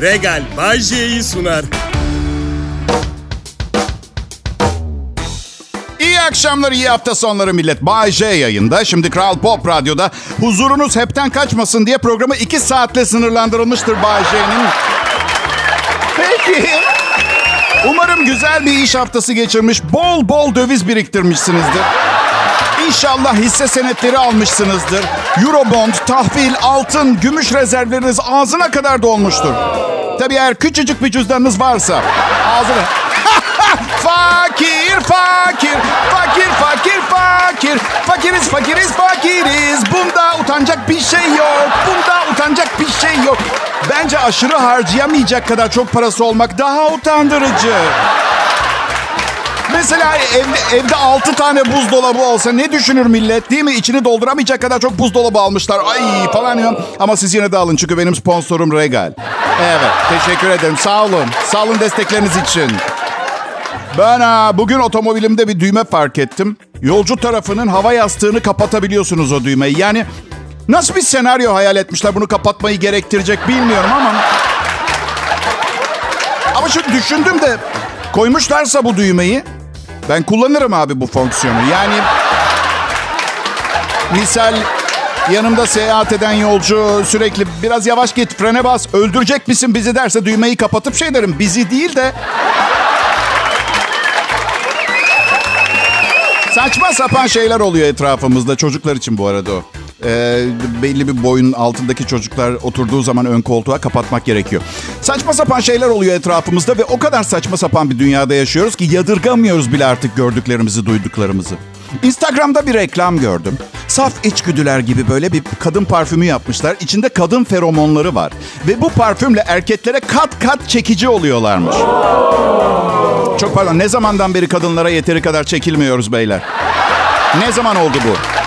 Regal Bajje'yi sunar. İyi akşamlar, iyi hafta sonları millet. Bay J yayında. Şimdi Kral Pop Radyo'da huzurunuz hepten kaçmasın diye programı iki saatle sınırlandırılmıştır Bay J'nin. Peki. Umarım güzel bir iş haftası geçirmiş, bol bol döviz biriktirmişsinizdir. İnşallah hisse senetleri almışsınızdır. Eurobond, tahvil, altın, gümüş rezervleriniz ağzına kadar dolmuştur. Tabii eğer küçücük bir cüzdanınız varsa ağzına... fakir, fakir, fakir, fakir, fakir. Fakiriz, fakiriz, fakiriz. Bunda utanacak bir şey yok. Bunda utanacak bir şey yok. Bence aşırı harcayamayacak kadar çok parası olmak daha utandırıcı. Mesela evde, evde 6 tane buzdolabı olsa ne düşünür millet değil mi? İçini dolduramayacak kadar çok buzdolabı almışlar. Ay falan ya. Ama siz yine de alın çünkü benim sponsorum Regal. Evet teşekkür ederim sağ olun. Sağ olun destekleriniz için. Ben ha, bugün otomobilimde bir düğme fark ettim. Yolcu tarafının hava yastığını kapatabiliyorsunuz o düğmeyi. Yani nasıl bir senaryo hayal etmişler bunu kapatmayı gerektirecek bilmiyorum ama... Ama şu düşündüm de koymuşlarsa bu düğmeyi ben kullanırım abi bu fonksiyonu. Yani misal yanımda seyahat eden yolcu sürekli biraz yavaş git frene bas öldürecek misin bizi derse düğmeyi kapatıp şey derim bizi değil de Saçma sapan şeyler oluyor etrafımızda. Çocuklar için bu arada o. Ee, belli bir boyun altındaki çocuklar oturduğu zaman ön koltuğa kapatmak gerekiyor. Saçma sapan şeyler oluyor etrafımızda ve o kadar saçma sapan bir dünyada yaşıyoruz ki yadırgamıyoruz bile artık gördüklerimizi, duyduklarımızı. Instagram'da bir reklam gördüm. Saf içgüdüler gibi böyle bir kadın parfümü yapmışlar. İçinde kadın feromonları var. Ve bu parfümle erkeklere kat kat çekici oluyorlarmış. Çok pardon ne zamandan beri kadınlara yeteri kadar çekilmiyoruz beyler? Ne zaman oldu bu?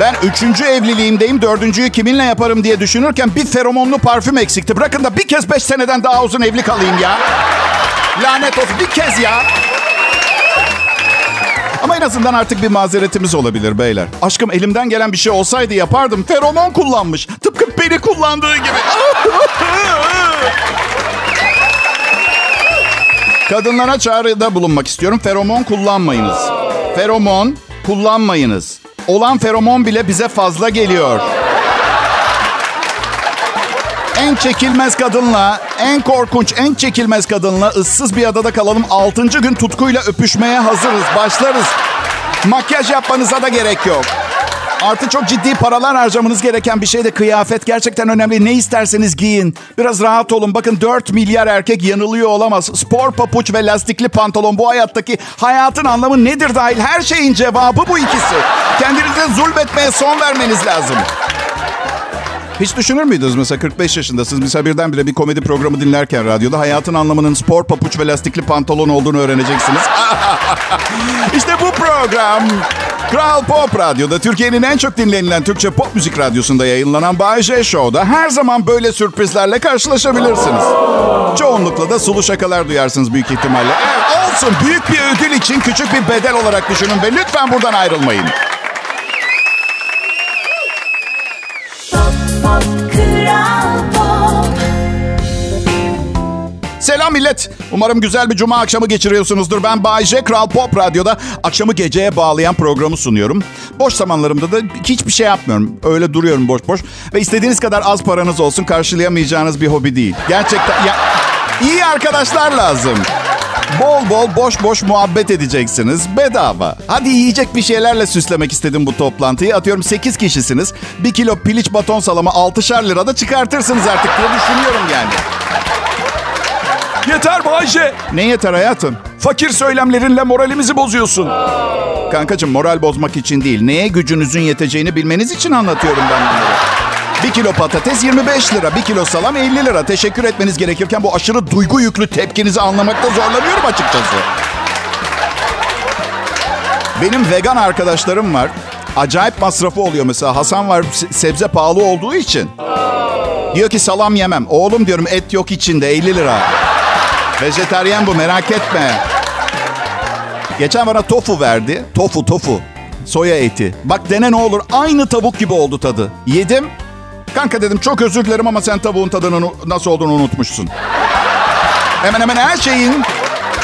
Ben üçüncü evliliğimdeyim, dördüncüyü kiminle yaparım diye düşünürken bir feromonlu parfüm eksikti. Bırakın da bir kez beş seneden daha uzun evli kalayım ya. Lanet olsun bir kez ya. Ama en azından artık bir mazeretimiz olabilir beyler. Aşkım elimden gelen bir şey olsaydı yapardım. Feromon kullanmış. Tıpkı beni kullandığı gibi. Kadınlara çağrıda bulunmak istiyorum. Feromon kullanmayınız. Feromon kullanmayınız. Olan feromon bile bize fazla geliyor. En çekilmez kadınla, en korkunç, en çekilmez kadınla ıssız bir adada kalalım. Altıncı gün tutkuyla öpüşmeye hazırız. Başlarız. Makyaj yapmanıza da gerek yok. Artı çok ciddi paralar harcamanız gereken bir şey de kıyafet gerçekten önemli. Ne isterseniz giyin. Biraz rahat olun. Bakın 4 milyar erkek yanılıyor olamaz. Spor papuç ve lastikli pantolon bu hayattaki hayatın anlamı nedir dahil her şeyin cevabı bu ikisi. Kendinize zulmetmeye son vermeniz lazım. Hiç düşünür müydünüz mesela 45 yaşındasınız mesela birdenbire bir komedi programı dinlerken radyoda hayatın anlamının spor papuç ve lastikli pantolon olduğunu öğreneceksiniz. İşte bu program Kral Pop Radyo'da Türkiye'nin en çok dinlenilen Türkçe pop müzik radyosunda yayınlanan Bay J Show'da her zaman böyle sürprizlerle karşılaşabilirsiniz. Çoğunlukla da sulu şakalar duyarsınız büyük ihtimalle. Evet, olsun büyük bir ödül için küçük bir bedel olarak düşünün ve lütfen buradan ayrılmayın. Selam millet. Umarım güzel bir cuma akşamı geçiriyorsunuzdur. Ben Bay J. Kral Pop Radyo'da akşamı geceye bağlayan programı sunuyorum. Boş zamanlarımda da hiçbir şey yapmıyorum. Öyle duruyorum boş boş. Ve istediğiniz kadar az paranız olsun karşılayamayacağınız bir hobi değil. Gerçekten ya, iyi arkadaşlar lazım. Bol bol boş boş muhabbet edeceksiniz. Bedava. Hadi yiyecek bir şeylerle süslemek istedim bu toplantıyı. Atıyorum 8 kişisiniz. 1 kilo piliç baton salama 6'şar lirada çıkartırsınız artık diye düşünüyorum yani. Yeter Bayce. Ne yeter hayatım? Fakir söylemlerinle moralimizi bozuyorsun. Kankacığım moral bozmak için değil. Neye gücünüzün yeteceğini bilmeniz için anlatıyorum ben bunları. Bir kilo patates 25 lira, bir kilo salam 50 lira. Teşekkür etmeniz gerekirken bu aşırı duygu yüklü tepkinizi anlamakta zorlanıyorum açıkçası. Benim vegan arkadaşlarım var. Acayip masrafı oluyor mesela. Hasan var sebze pahalı olduğu için. Diyor ki salam yemem. Oğlum diyorum et yok içinde 50 lira. Vejeteryen bu merak etme. Geçen bana tofu verdi. Tofu tofu. Soya eti. Bak dene ne olur. Aynı tavuk gibi oldu tadı. Yedim. Kanka dedim çok özür dilerim ama sen tavuğun tadının nasıl olduğunu unutmuşsun. Hemen hemen her şeyin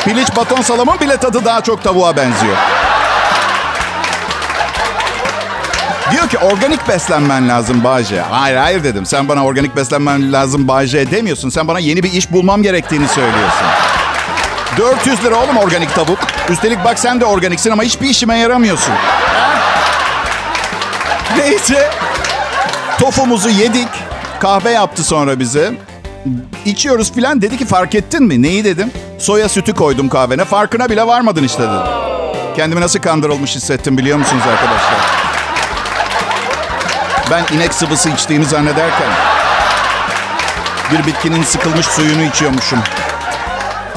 piliç baton salamın bile tadı daha çok tavuğa benziyor. Diyor ki organik beslenmen lazım Bahçe. Hayır hayır dedim. Sen bana organik beslenmen lazım Bahçe demiyorsun. Sen bana yeni bir iş bulmam gerektiğini söylüyorsun. 400 lira oğlum organik tavuk. Üstelik bak sen de organiksin ama hiçbir işime yaramıyorsun. Neyse. Tofumuzu yedik. Kahve yaptı sonra bize. İçiyoruz filan. Dedi ki fark ettin mi? Neyi dedim? Soya sütü koydum kahvene. Farkına bile varmadın işte dedim. Kendimi nasıl kandırılmış hissettim biliyor musunuz arkadaşlar? Ben inek sıvısı içtiğimi zannederken bir bitkinin sıkılmış suyunu içiyormuşum.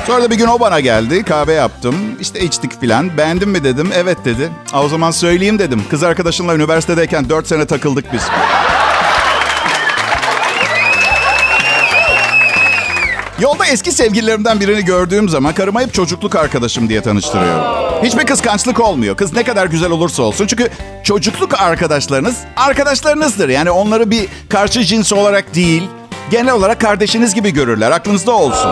Sonra da bir gün o bana geldi. Kahve yaptım. İşte içtik filan. Beğendin mi dedim. Evet dedi. O zaman söyleyeyim dedim. Kız arkadaşımla üniversitedeyken 4 sene takıldık biz. Yolda eski sevgililerimden birini gördüğüm zaman karıma hep çocukluk arkadaşım diye tanıştırıyorum. Hiçbir kıskançlık olmuyor. Kız ne kadar güzel olursa olsun. Çünkü çocukluk arkadaşlarınız arkadaşlarınızdır. Yani onları bir karşı cins olarak değil, genel olarak kardeşiniz gibi görürler. Aklınızda olsun.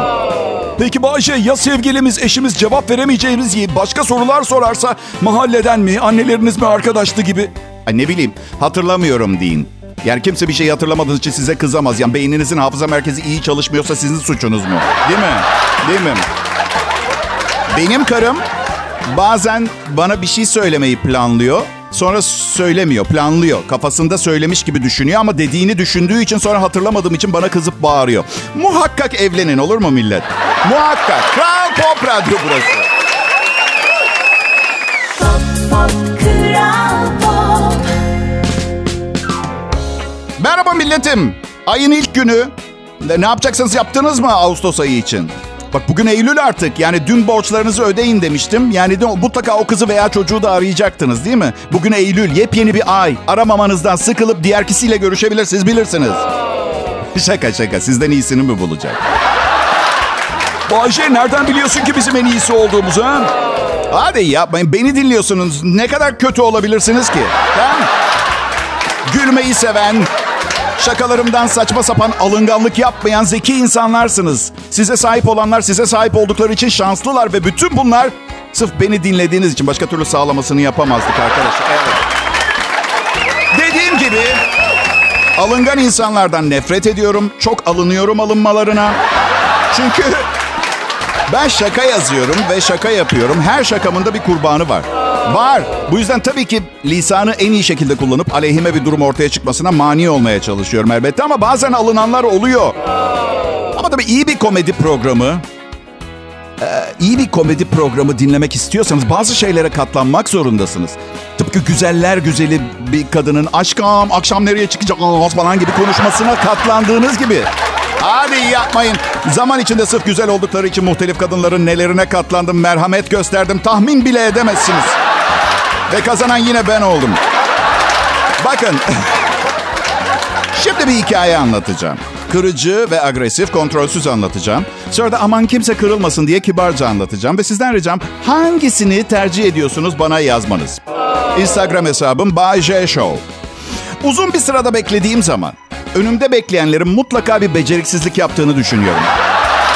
Peki Bayşe ya sevgilimiz, eşimiz cevap veremeyeceğimiz başka sorular sorarsa mahalleden mi, anneleriniz mi arkadaştı gibi? Ay ne bileyim hatırlamıyorum deyin. Yani kimse bir şey hatırlamadığınız için size kızamaz. Yani beyninizin hafıza merkezi iyi çalışmıyorsa sizin suçunuz mu? Değil mi? Değil mi? Benim karım bazen bana bir şey söylemeyi planlıyor. Sonra söylemiyor, planlıyor. Kafasında söylemiş gibi düşünüyor ama dediğini düşündüğü için sonra hatırlamadığım için bana kızıp bağırıyor. Muhakkak evlenin olur mu millet? Muhakkak. Kral Pop Radyo burası. Pop, pop, Kral Pop. Merhaba milletim. Ayın ilk günü. Ne ne yapacaksınız yaptınız mı Ağustos ayı için? Bak bugün Eylül artık. Yani dün borçlarınızı ödeyin demiştim. Yani de mutlaka o kızı veya çocuğu da arayacaktınız değil mi? Bugün Eylül. Yepyeni bir ay. Aramamanızdan sıkılıp diğer kişiyle görüşebilirsiniz bilirsiniz. Şaka şaka. Sizden iyisini mi bulacak? Bayşe nereden biliyorsun ki bizim en iyisi olduğumuzu ha? Hadi yapmayın. Beni dinliyorsunuz. Ne kadar kötü olabilirsiniz ki? Ha? Gülmeyi seven, şakalarımdan saçma sapan alınganlık yapmayan zeki insanlarsınız. Size sahip olanlar size sahip oldukları için şanslılar ve bütün bunlar sırf beni dinlediğiniz için başka türlü sağlamasını yapamazdık arkadaşlar. Evet. Dediğim gibi alıngan insanlardan nefret ediyorum. Çok alınıyorum alınmalarına. Çünkü ben şaka yazıyorum ve şaka yapıyorum. Her şakamın da bir kurbanı var. Var. Bu yüzden tabii ki lisanı en iyi şekilde kullanıp aleyhime bir durum ortaya çıkmasına mani olmaya çalışıyorum elbette. Ama bazen alınanlar oluyor. Ama tabii iyi bir komedi programı, e, iyi bir komedi programı dinlemek istiyorsanız bazı şeylere katlanmak zorundasınız. Tıpkı güzeller güzeli bir kadının aşkım akşam nereye çıkacağız falan gibi konuşmasına katlandığınız gibi. Hadi yapmayın. Zaman içinde sırf güzel oldukları için muhtelif kadınların nelerine katlandım, merhamet gösterdim. Tahmin bile edemezsiniz. Ve kazanan yine ben oldum. Bakın. Şimdi bir hikaye anlatacağım. Kırıcı ve agresif, kontrolsüz anlatacağım. Sonra da aman kimse kırılmasın diye kibarca anlatacağım. Ve sizden ricam hangisini tercih ediyorsunuz bana yazmanız. Instagram hesabım Bay J Show. Uzun bir sırada beklediğim zaman önümde bekleyenlerin mutlaka bir beceriksizlik yaptığını düşünüyorum.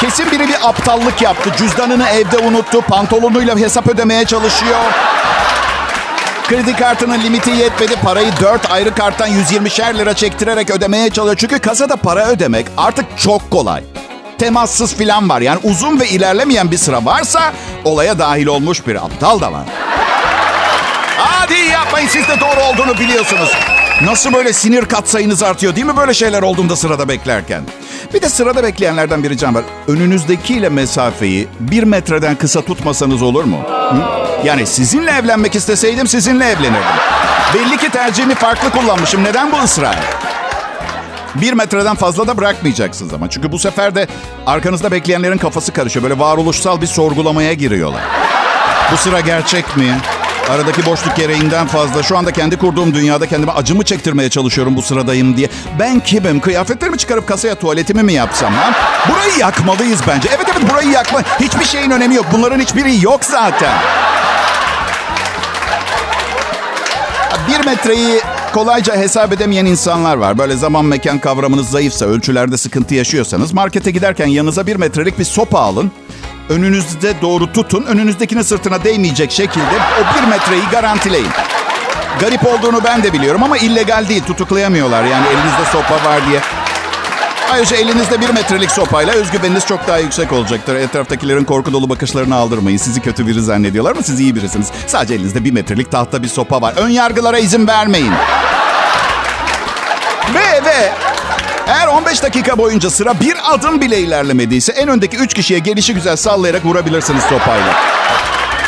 Kesin biri bir aptallık yaptı. Cüzdanını evde unuttu. Pantolonuyla hesap ödemeye çalışıyor. Kredi kartının limiti yetmedi. Parayı 4 ayrı karttan 120'şer lira çektirerek ödemeye çalışıyor. Çünkü kasada para ödemek artık çok kolay. Temassız filan var. Yani uzun ve ilerlemeyen bir sıra varsa olaya dahil olmuş bir aptal da var. Hadi yapmayın siz de doğru olduğunu biliyorsunuz. Nasıl böyle sinir katsayınız artıyor değil mi böyle şeyler olduğunda sırada beklerken? Bir de sırada bekleyenlerden bir ricam var. Önünüzdekiyle mesafeyi bir metreden kısa tutmasanız olur mu? Hı? Yani sizinle evlenmek isteseydim sizinle evlenirdim. Belli ki tercihimi farklı kullanmışım. Neden bu ısrar? Bir metreden fazla da bırakmayacaksınız ama. Çünkü bu sefer de arkanızda bekleyenlerin kafası karışıyor. Böyle varoluşsal bir sorgulamaya giriyorlar. Bu sıra gerçek mi? Aradaki boşluk gereğinden fazla. Şu anda kendi kurduğum dünyada kendime acımı çektirmeye çalışıyorum bu sıradayım diye. Ben kimim? Kıyafetlerimi çıkarıp kasaya tuvaletimi mi yapsam? Ha? Burayı yakmalıyız bence. Evet evet burayı yakma. Hiçbir şeyin önemi yok. Bunların hiçbiri yok zaten. Bir metreyi kolayca hesap edemeyen insanlar var. Böyle zaman mekan kavramınız zayıfsa, ölçülerde sıkıntı yaşıyorsanız markete giderken yanınıza bir metrelik bir sopa alın. Önünüzde doğru tutun. Önünüzdekinin sırtına değmeyecek şekilde o bir metreyi garantileyin. Garip olduğunu ben de biliyorum ama illegal değil. Tutuklayamıyorlar yani elinizde sopa var diye. Ayrıca elinizde bir metrelik sopayla özgüveniniz çok daha yüksek olacaktır. Etraftakilerin korku dolu bakışlarını aldırmayın. Sizi kötü biri zannediyorlar ama siz iyi birisiniz. Sadece elinizde bir metrelik tahta bir sopa var. Ön yargılara izin vermeyin. ve ve eğer 15 dakika boyunca sıra bir adım bile ilerlemediyse en öndeki 3 kişiye gelişi güzel sallayarak vurabilirsiniz sopayla.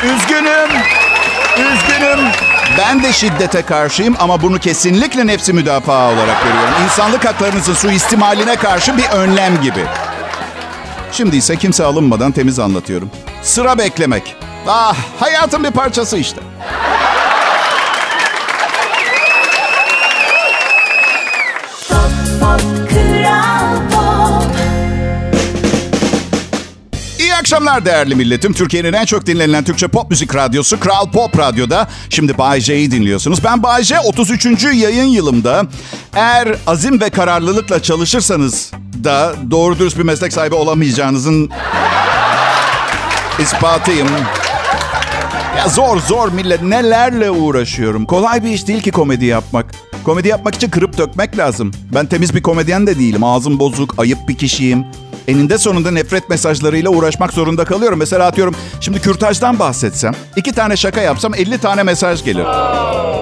Üzgünüm. Üzgünüm. Ben de şiddete karşıyım ama bunu kesinlikle nefsi müdafaa olarak görüyorum. İnsanlık haklarınızın suistimaline karşı bir önlem gibi. Şimdi ise kimse alınmadan temiz anlatıyorum. Sıra beklemek. Ah, hayatın bir parçası işte. Akşamlar değerli milletim. Türkiye'nin en çok dinlenilen Türkçe pop müzik radyosu Kral Pop Radyo'da. Şimdi Bay dinliyorsunuz. Ben Bay J, 33. yayın yılımda. Eğer azim ve kararlılıkla çalışırsanız da doğru dürüst bir meslek sahibi olamayacağınızın ispatıyım. Ya zor zor millet nelerle uğraşıyorum. Kolay bir iş değil ki komedi yapmak. Komedi yapmak için kırıp dökmek lazım. Ben temiz bir komedyen de değilim. Ağzım bozuk, ayıp bir kişiyim. Eninde sonunda nefret mesajlarıyla uğraşmak zorunda kalıyorum. Mesela atıyorum şimdi kürtajdan bahsetsem, iki tane şaka yapsam 50 tane mesaj gelir.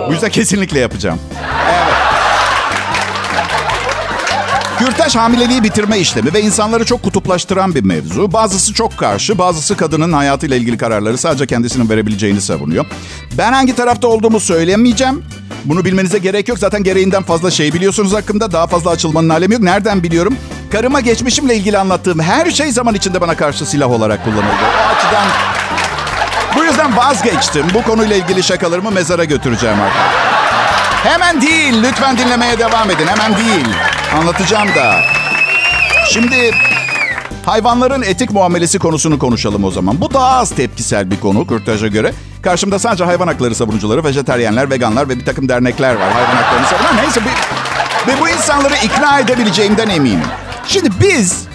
Bu yüzden kesinlikle yapacağım. Evet. Kürtaj hamileliği bitirme işlemi ve insanları çok kutuplaştıran bir mevzu. Bazısı çok karşı, bazısı kadının hayatıyla ilgili kararları sadece kendisinin verebileceğini savunuyor. Ben hangi tarafta olduğumu söyleyemeyeceğim. Bunu bilmenize gerek yok. Zaten gereğinden fazla şey biliyorsunuz hakkında. Daha fazla açılmanın alemi yok. Nereden biliyorum? Karıma geçmişimle ilgili anlattığım her şey zaman içinde bana karşı silah olarak kullanıldı. O açıdan... Bu yüzden vazgeçtim. Bu konuyla ilgili şakalarımı mezara götüreceğim artık. Hemen değil. Lütfen dinlemeye devam edin. Hemen değil. Anlatacağım da. Şimdi hayvanların etik muamelesi konusunu konuşalım o zaman. Bu daha az tepkisel bir konu kürtaja göre. Karşımda sadece hayvan hakları savunucuları, vejeteryenler, veganlar ve bir takım dernekler var. Hayvan haklarını savunan. Neyse bir, ve bu insanları ikna edebileceğimden eminim. Şimdi biz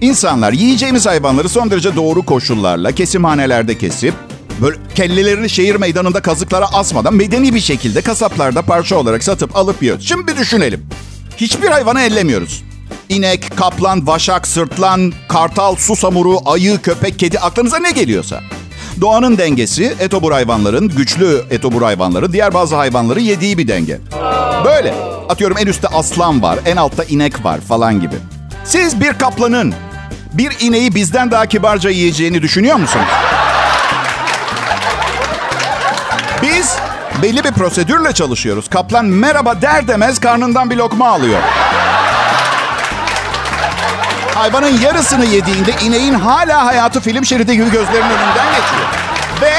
insanlar yiyeceğimiz hayvanları son derece doğru koşullarla kesimhanelerde kesip böyle kellelerini şehir meydanında kazıklara asmadan medeni bir şekilde kasaplarda parça olarak satıp alıp yiyoruz. Şimdi bir düşünelim. Hiçbir hayvanı ellemiyoruz. İnek, kaplan, vaşak, sırtlan, kartal, susamuru, ayı, köpek, kedi aklınıza ne geliyorsa. Doğanın dengesi etobur hayvanların, güçlü etobur hayvanların diğer bazı hayvanları yediği bir denge. Böyle. Atıyorum en üstte aslan var, en altta inek var falan gibi. Siz bir kaplanın bir ineği bizden daha kibarca yiyeceğini düşünüyor musunuz? Biz belli bir prosedürle çalışıyoruz. Kaplan merhaba der demez karnından bir lokma alıyor. Hayvanın yarısını yediğinde ineğin hala hayatı film şeridi gibi gözlerinin önünden geçiyor. Ve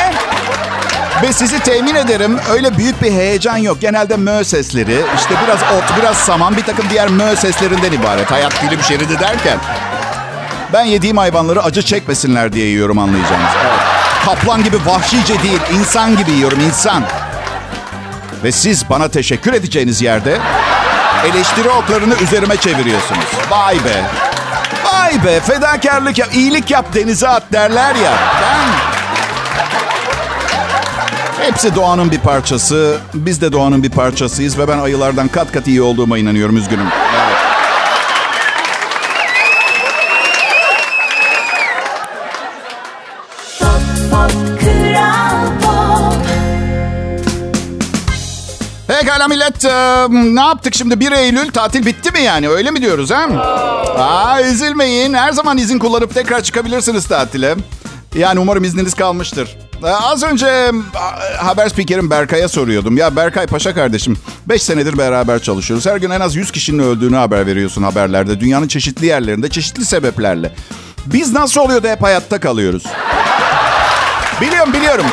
ve sizi temin ederim öyle büyük bir heyecan yok. Genelde mö sesleri, işte biraz ot, biraz saman, bir takım diğer mö seslerinden ibaret. Hayat film şeridi derken. Ben yediğim hayvanları acı çekmesinler diye yiyorum anlayacağınız. Evet. Kaplan gibi vahşice değil, insan gibi yiyorum, insan. Ve siz bana teşekkür edeceğiniz yerde eleştiri oklarını üzerime çeviriyorsunuz. Vay be. Vay be fedakarlık yap, iyilik yap denize at derler ya. Ben... Hepsi doğanın bir parçası. Biz de doğanın bir parçasıyız ve ben ayılardan kat kat iyi olduğuma inanıyorum üzgünüm. Evet. Pop Pekala millet. e, ne yaptık şimdi? 1 Eylül tatil bitti mi yani? Öyle mi diyoruz ha? Aa, üzülmeyin. Her zaman izin kullanıp tekrar çıkabilirsiniz tatile. Yani umarım izniniz kalmıştır. Ee, Az önce e, haber spikerim Berkay'a soruyordum. Ya Berkay Paşa kardeşim 5 senedir beraber çalışıyoruz. Her gün en az 100 kişinin öldüğünü haber veriyorsun haberlerde. Dünyanın çeşitli yerlerinde çeşitli sebeplerle. Biz nasıl oluyor da hep hayatta kalıyoruz? Biliyorum biliyorum.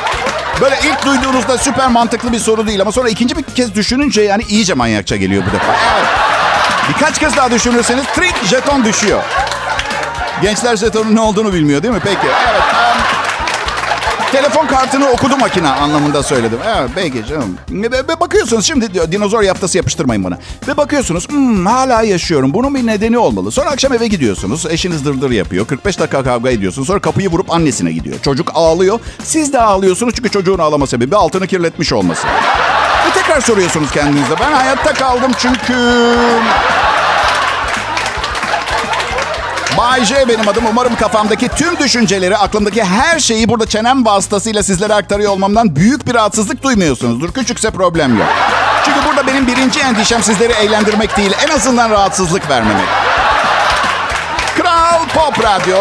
Böyle ilk duyduğunuzda süper mantıklı bir soru değil ama sonra ikinci bir kez düşününce yani iyice manyakça geliyor bu defa. Evet. Birkaç kez daha düşünürseniz trik jeton düşüyor. Gençler jetonun ne olduğunu bilmiyor değil mi? Peki. Evet. Telefon kartını okudu makine anlamında söyledim. Evet belki canım. Ve, bakıyorsunuz şimdi dinozor yaftası yapıştırmayın bana. Ve bakıyorsunuz "Hmm, hala yaşıyorum. Bunun bir nedeni olmalı. Sonra akşam eve gidiyorsunuz. Eşiniz dırdır yapıyor. 45 dakika kavga ediyorsunuz. Sonra kapıyı vurup annesine gidiyor. Çocuk ağlıyor. Siz de ağlıyorsunuz çünkü çocuğun ağlama sebebi altını kirletmiş olması. Ve tekrar soruyorsunuz kendinize. Ben hayatta kaldım çünkü... J benim adım. Umarım kafamdaki tüm düşünceleri, aklımdaki her şeyi burada çenem vasıtasıyla sizlere aktarıyor olmamdan büyük bir rahatsızlık duymuyorsunuzdur. Küçükse problem yok. Çünkü burada benim birinci endişem sizleri eğlendirmek değil, en azından rahatsızlık vermemek. Kral Pop Radyo.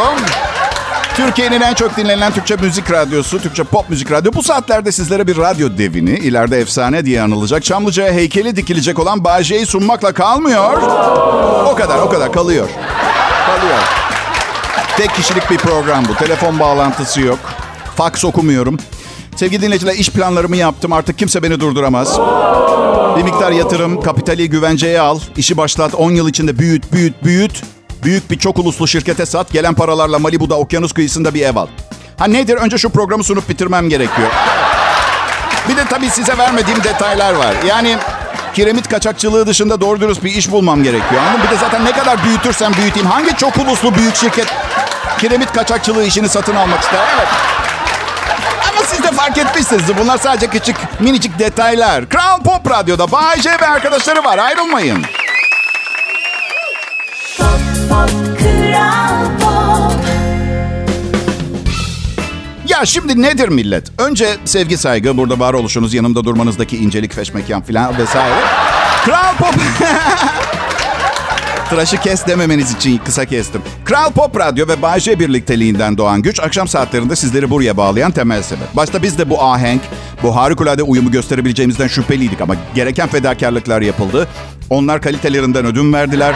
Türkiye'nin en çok dinlenen Türkçe müzik radyosu, Türkçe pop müzik radyo. Bu saatlerde sizlere bir radyo devini, ileride efsane diye anılacak, Çamlıca'ya heykeli dikilecek olan Bay J'yi sunmakla kalmıyor. O kadar, o kadar kalıyor. Kalıyor. Tek kişilik bir program bu. Telefon bağlantısı yok. Fax okumuyorum. Sevgili dinleyiciler iş planlarımı yaptım. Artık kimse beni durduramaz. Bir miktar yatırım, kapitali güvenceye al. işi başlat. 10 yıl içinde büyüt, büyüt, büyüt. Büyük bir çok uluslu şirkete sat. Gelen paralarla Malibu'da okyanus kıyısında bir ev al. Ha nedir? Önce şu programı sunup bitirmem gerekiyor. Bir de tabii size vermediğim detaylar var. Yani kiremit kaçakçılığı dışında doğru dürüst bir iş bulmam gerekiyor. Anladın? Bir de zaten ne kadar büyütürsem büyüteyim. Hangi çok uluslu büyük şirket kiremit kaçakçılığı işini satın almak ister? Evet. Ama siz de fark etmişsiniz. Bunlar sadece küçük minicik detaylar. Kral Pop Radyo'da Bay J ve arkadaşları var. Ayrılmayın. Pop, pop, Kral Pop. Ya şimdi nedir millet? Önce sevgi saygı, burada varoluşunuz, yanımda durmanızdaki incelik, feşmekan filan vesaire. Kral Pop... Tıraşı kes dememeniz için kısa kestim. Kral Pop Radyo ve Bay J birlikteliğinden doğan güç akşam saatlerinde sizleri buraya bağlayan temel sebep. Başta biz de bu ahenk, bu harikulade uyumu gösterebileceğimizden şüpheliydik ama gereken fedakarlıklar yapıldı. Onlar kalitelerinden ödün verdiler.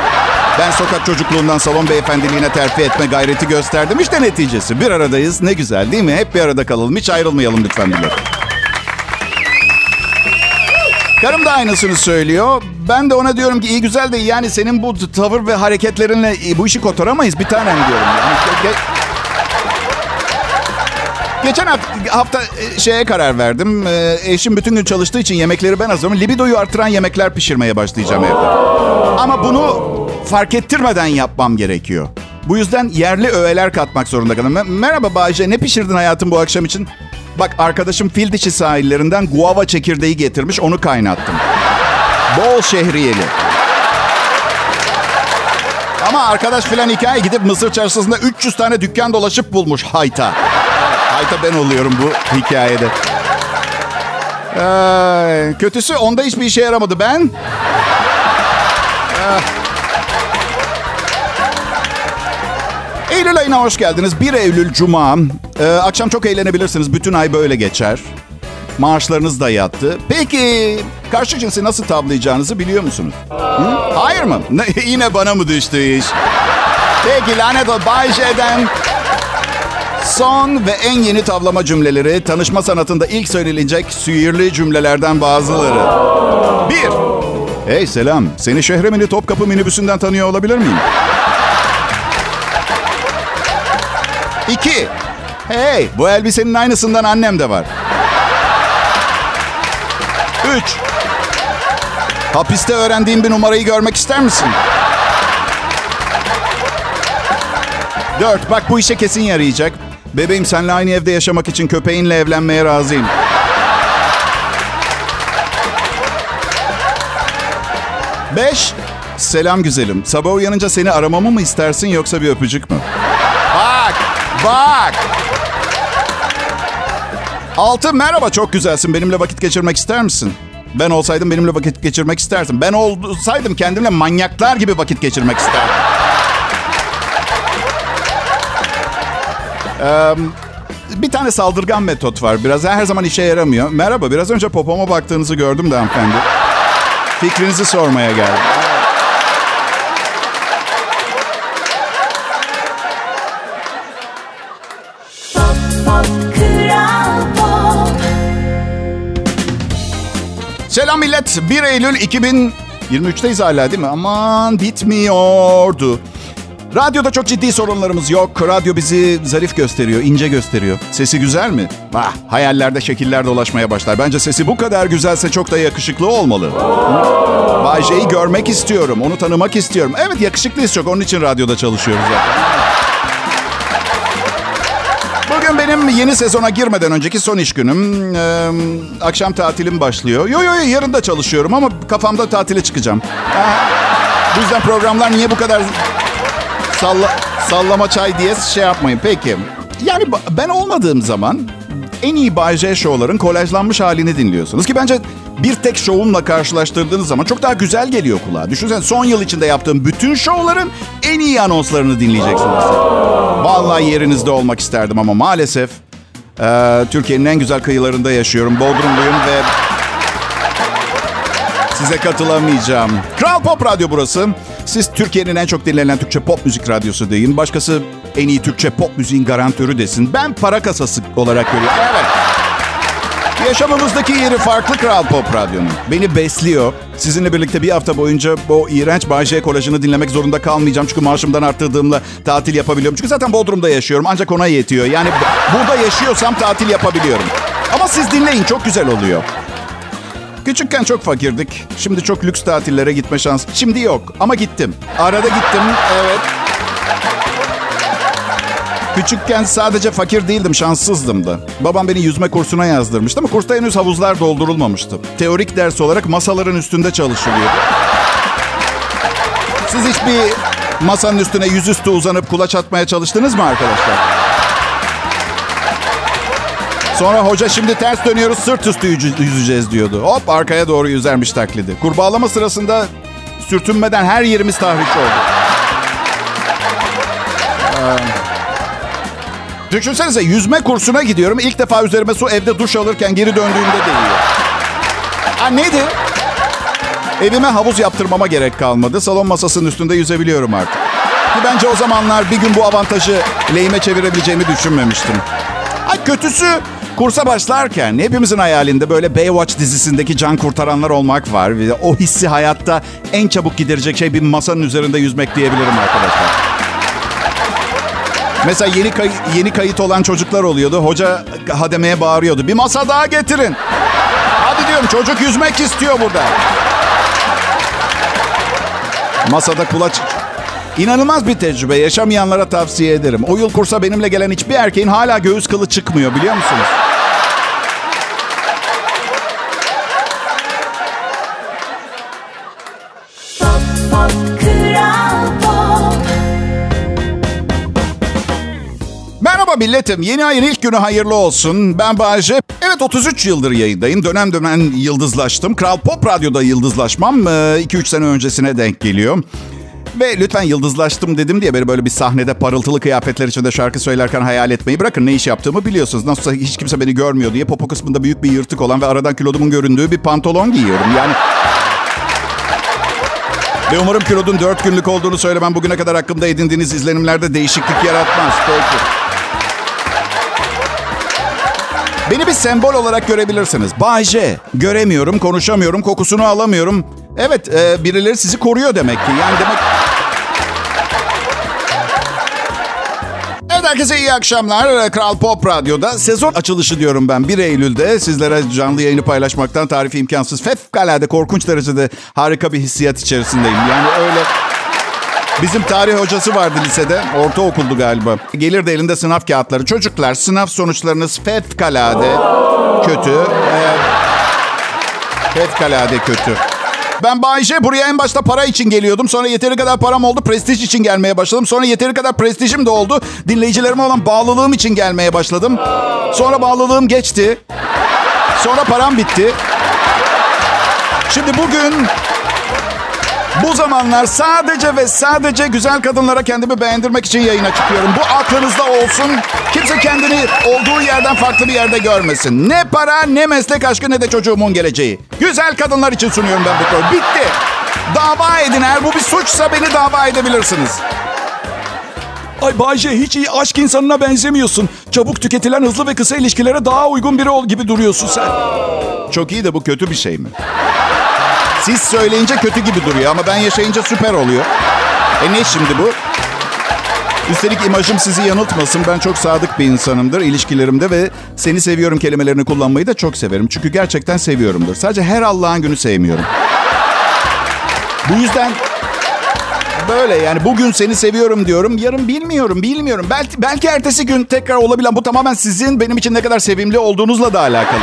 Ben sokak çocukluğundan salon beyefendiliğine terfi etme gayreti gösterdim. İşte neticesi. Bir aradayız. Ne güzel değil mi? Hep bir arada kalalım. Hiç ayrılmayalım lütfen millet. Karım da aynısını söylüyor. Ben de ona diyorum ki iyi güzel de yani senin bu tavır ve hareketlerinle bu işi kotaramayız bir tanem diyorum. Yani ge- ge- Geçen hafta, hafta e, şeye karar verdim. E, Eşim bütün gün çalıştığı için yemekleri ben hazırlıyorum. Libidoyu artıran yemekler pişirmeye başlayacağım evde. Ama bunu fark ettirmeden yapmam gerekiyor. Bu yüzden yerli öğeler katmak zorunda kaldım. Me- Merhaba Bayce, ne pişirdin hayatım bu akşam için? Bak arkadaşım fil dişi sahillerinden guava çekirdeği getirmiş, onu kaynattım. Bol şehriyeli. Ama arkadaş filan hikaye gidip Mısır çarşısında 300 tane dükkan dolaşıp bulmuş hayta. Hayta ben oluyorum bu hikayede. Ee, kötüsü onda hiçbir işe yaramadı ben. Eylül ayına hoş geldiniz. 1 Eylül Cuma. Ee, akşam çok eğlenebilirsiniz. Bütün ay böyle geçer. Maaşlarınız da yattı. Peki karşı cinsi nasıl tavlayacağınızı biliyor musunuz? Hı? Hayır mı? Ne, yine bana mı düştü iş? Peki lanet ol. Bay J'den son ve en yeni tavlama cümleleri. Tanışma sanatında ilk söylenecek sihirli cümlelerden bazıları. Bir. Hey selam. Seni Şehremini Topkapı minibüsünden tanıyor olabilir miyim? İki. Hey, bu elbisenin aynısından annem de var. Üç. Hapiste öğrendiğim bir numarayı görmek ister misin? Dört. Bak bu işe kesin yarayacak. Bebeğim seninle aynı evde yaşamak için köpeğinle evlenmeye razıyım. Beş. Selam güzelim. Sabah uyanınca seni aramamı mı istersin yoksa bir öpücük mü? Bak, bak. Altı, merhaba çok güzelsin. Benimle vakit geçirmek ister misin? Ben olsaydım benimle vakit geçirmek istersin. Ben olsaydım kendimle manyaklar gibi vakit geçirmek isterdim. Ee, bir tane saldırgan metot var. Biraz her zaman işe yaramıyor. Merhaba, biraz önce popoma baktığınızı gördüm de hanımefendi. Fikrinizi sormaya geldim. Pop. Selam millet. 1 Eylül 2023'teyiz hala değil mi? Aman bitmiyordu. Radyoda çok ciddi sorunlarımız yok. Radyo bizi zarif gösteriyor, ince gösteriyor. Sesi güzel mi? Ah, hayallerde şekiller dolaşmaya başlar. Bence sesi bu kadar güzelse çok da yakışıklı olmalı. Bay J'yi görmek istiyorum, onu tanımak istiyorum. Evet yakışıklıyız çok, onun için radyoda çalışıyoruz zaten. Bugün benim yeni sezona girmeden önceki son iş günüm. Ee, akşam tatilim başlıyor. Yo yo yo yarın da çalışıyorum ama kafamda tatile çıkacağım. Aha. Bu yüzden programlar niye bu kadar salla, sallama çay diye şey yapmayın. Peki. Yani ben olmadığım zaman en iyi Bay J şovların kolajlanmış halini dinliyorsunuz. Ki bence bir tek şovumla karşılaştırdığınız zaman çok daha güzel geliyor kulağa. Düşünsene son yıl içinde yaptığım bütün şovların en iyi anonslarını dinleyeceksiniz. Vallahi yerinizde olmak isterdim ama maalesef e, Türkiye'nin en güzel kıyılarında yaşıyorum. Bodrumluyum ve size katılamayacağım. Kral Pop Radyo burası. Siz Türkiye'nin en çok dinlenen Türkçe pop müzik radyosu deyin. Başkası en iyi Türkçe pop müziğin garantörü desin. Ben para kasası olarak görüyorum. Evet. Yaşamımızdaki yeri farklı Kral Pop Radyo'nun. Beni besliyor. Sizinle birlikte bir hafta boyunca bu iğrenç Bay J kolajını dinlemek zorunda kalmayacağım. Çünkü maaşımdan arttırdığımla tatil yapabiliyorum. Çünkü zaten Bodrum'da yaşıyorum. Ancak ona yetiyor. Yani bu- burada yaşıyorsam tatil yapabiliyorum. Ama siz dinleyin çok güzel oluyor. Küçükken çok fakirdik. Şimdi çok lüks tatillere gitme şansı. Şimdi yok ama gittim. Arada gittim. Evet. Küçükken sadece fakir değildim, şanssızdım da. Babam beni yüzme kursuna yazdırmıştı ama kursta henüz havuzlar doldurulmamıştı. Teorik ders olarak masaların üstünde çalışılıyordu. Siz hiç bir masanın üstüne yüzüstü uzanıp kulaç atmaya çalıştınız mı arkadaşlar? Sonra hoca şimdi ters dönüyoruz sırt üstü yüzeceğiz diyordu. Hop arkaya doğru yüzermiş taklidi. Kurbağalama sırasında sürtünmeden her yerimiz tahriş oldu. Ee, düşünsenize yüzme kursuna gidiyorum. İlk defa üzerime su evde duş alırken geri döndüğümde değiyor. Ha nedir? Evime havuz yaptırmama gerek kalmadı. Salon masasının üstünde yüzebiliyorum artık. Ki bence o zamanlar bir gün bu avantajı lehime çevirebileceğimi düşünmemiştim. Ay kötüsü kursa başlarken hepimizin hayalinde böyle Baywatch dizisindeki can kurtaranlar olmak var. O hissi hayatta en çabuk giderecek şey bir masanın üzerinde yüzmek diyebilirim arkadaşlar. Mesela yeni kay- yeni kayıt olan çocuklar oluyordu. Hoca hademeye bağırıyordu. Bir masa daha getirin. Hadi diyorum çocuk yüzmek istiyor burada. Masada kulaç... İnanılmaz bir tecrübe. Yaşamayanlara tavsiye ederim. O yıl kursa benimle gelen hiçbir erkeğin hala göğüs kılı çıkmıyor biliyor musunuz? Milletim. Yeni ayın ilk günü hayırlı olsun. Ben Bayece. Evet 33 yıldır yayındayım. Dönem dönem yıldızlaştım. Kral Pop Radyo'da yıldızlaşmam 2-3 sene öncesine denk geliyor. Ve lütfen yıldızlaştım dedim diye beni böyle bir sahnede parıltılı kıyafetler içinde şarkı söylerken hayal etmeyi bırakın. Ne iş yaptığımı biliyorsunuz. Nasılsa hiç kimse beni görmüyor diye popo kısmında büyük bir yırtık olan ve aradan kilodumun göründüğü bir pantolon giyiyorum. Yani ve umarım kilodun 4 günlük olduğunu söylemem bugüne kadar hakkımda edindiğiniz izlenimlerde değişiklik yaratmaz. Peki. Beni bir sembol olarak görebilirsiniz. Bay. Göremiyorum, konuşamıyorum, kokusunu alamıyorum. Evet, e, birileri sizi koruyor demek ki. Yani demek... Evet herkese iyi akşamlar. Kral Pop Radyo'da sezon açılışı diyorum ben 1 Eylül'de. Sizlere canlı yayını paylaşmaktan tarifi imkansız. Fevkalade korkunç derecede harika bir hissiyat içerisindeyim. Yani öyle... Bizim tarih hocası vardı lisede. Ortaokuldu galiba. Gelirdi elinde sınav kağıtları. Çocuklar sınav sonuçlarınız fevkalade kötü. Ee, fevkalade kötü. Ben Bayşe buraya en başta para için geliyordum. Sonra yeteri kadar param oldu. Prestij için gelmeye başladım. Sonra yeteri kadar prestijim de oldu. Dinleyicilerime olan bağlılığım için gelmeye başladım. Sonra bağlılığım geçti. Sonra param bitti. Şimdi bugün bu zamanlar sadece ve sadece güzel kadınlara kendimi beğendirmek için yayına çıkıyorum. Bu aklınızda olsun. Kimse kendini olduğu yerden farklı bir yerde görmesin. Ne para, ne meslek aşkı, ne de çocuğumun geleceği. Güzel kadınlar için sunuyorum ben bu programı. Bitti. Dava edin. Eğer bu bir suçsa beni dava edebilirsiniz. Ay Bayce hiç iyi aşk insanına benzemiyorsun. Çabuk tüketilen hızlı ve kısa ilişkilere daha uygun biri ol gibi duruyorsun sen. Çok iyi de bu kötü bir şey mi? Siz söyleyince kötü gibi duruyor ama ben yaşayınca süper oluyor. E ne şimdi bu? Üstelik imajım sizi yanıltmasın. Ben çok sadık bir insanımdır ilişkilerimde ve seni seviyorum kelimelerini kullanmayı da çok severim. Çünkü gerçekten seviyorumdur. Sadece her Allah'ın günü sevmiyorum. Bu yüzden böyle yani bugün seni seviyorum diyorum. Yarın bilmiyorum, bilmiyorum. Belki, belki ertesi gün tekrar olabilen bu tamamen sizin benim için ne kadar sevimli olduğunuzla da alakalı.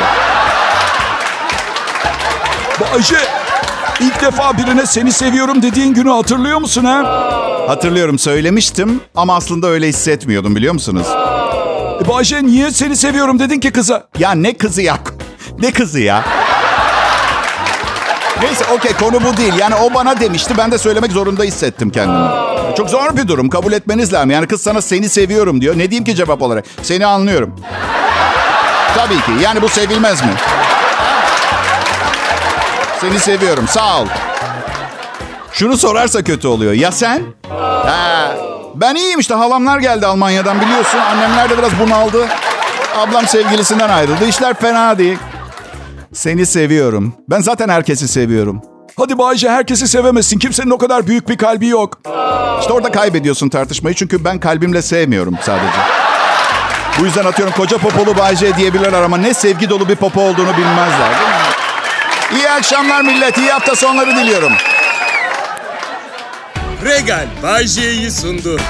Bayce ilk defa birine seni seviyorum dediğin günü hatırlıyor musun ha? Hatırlıyorum söylemiştim ama aslında öyle hissetmiyordum biliyor musunuz? E Bayce niye seni seviyorum dedin ki kıza? Ya ne kızı ya? Ne kızı ya? Neyse okey konu bu değil. Yani o bana demişti ben de söylemek zorunda hissettim kendimi. Çok zor bir durum kabul etmeniz lazım. Yani kız sana seni seviyorum diyor. Ne diyeyim ki cevap olarak? Seni anlıyorum. Tabii ki. Yani bu sevilmez mi? Seni seviyorum. Sağ ol. Şunu sorarsa kötü oluyor. Ya sen? Ha, ben iyiyim işte. Halamlar geldi Almanya'dan biliyorsun. Annemler de biraz bunaldı. Ablam sevgilisinden ayrıldı. İşler fena değil. Seni seviyorum. Ben zaten herkesi seviyorum. Hadi Bayce herkesi sevemezsin. Kimsenin o kadar büyük bir kalbi yok. İşte orada kaybediyorsun tartışmayı. Çünkü ben kalbimle sevmiyorum sadece. Bu yüzden atıyorum koca popolu Bayce diyebilirler ama ne sevgi dolu bir popo olduğunu bilmezler. Değil mi? İyi akşamlar millet. İyi hafta sonları diliyorum. Regal Bay sundu.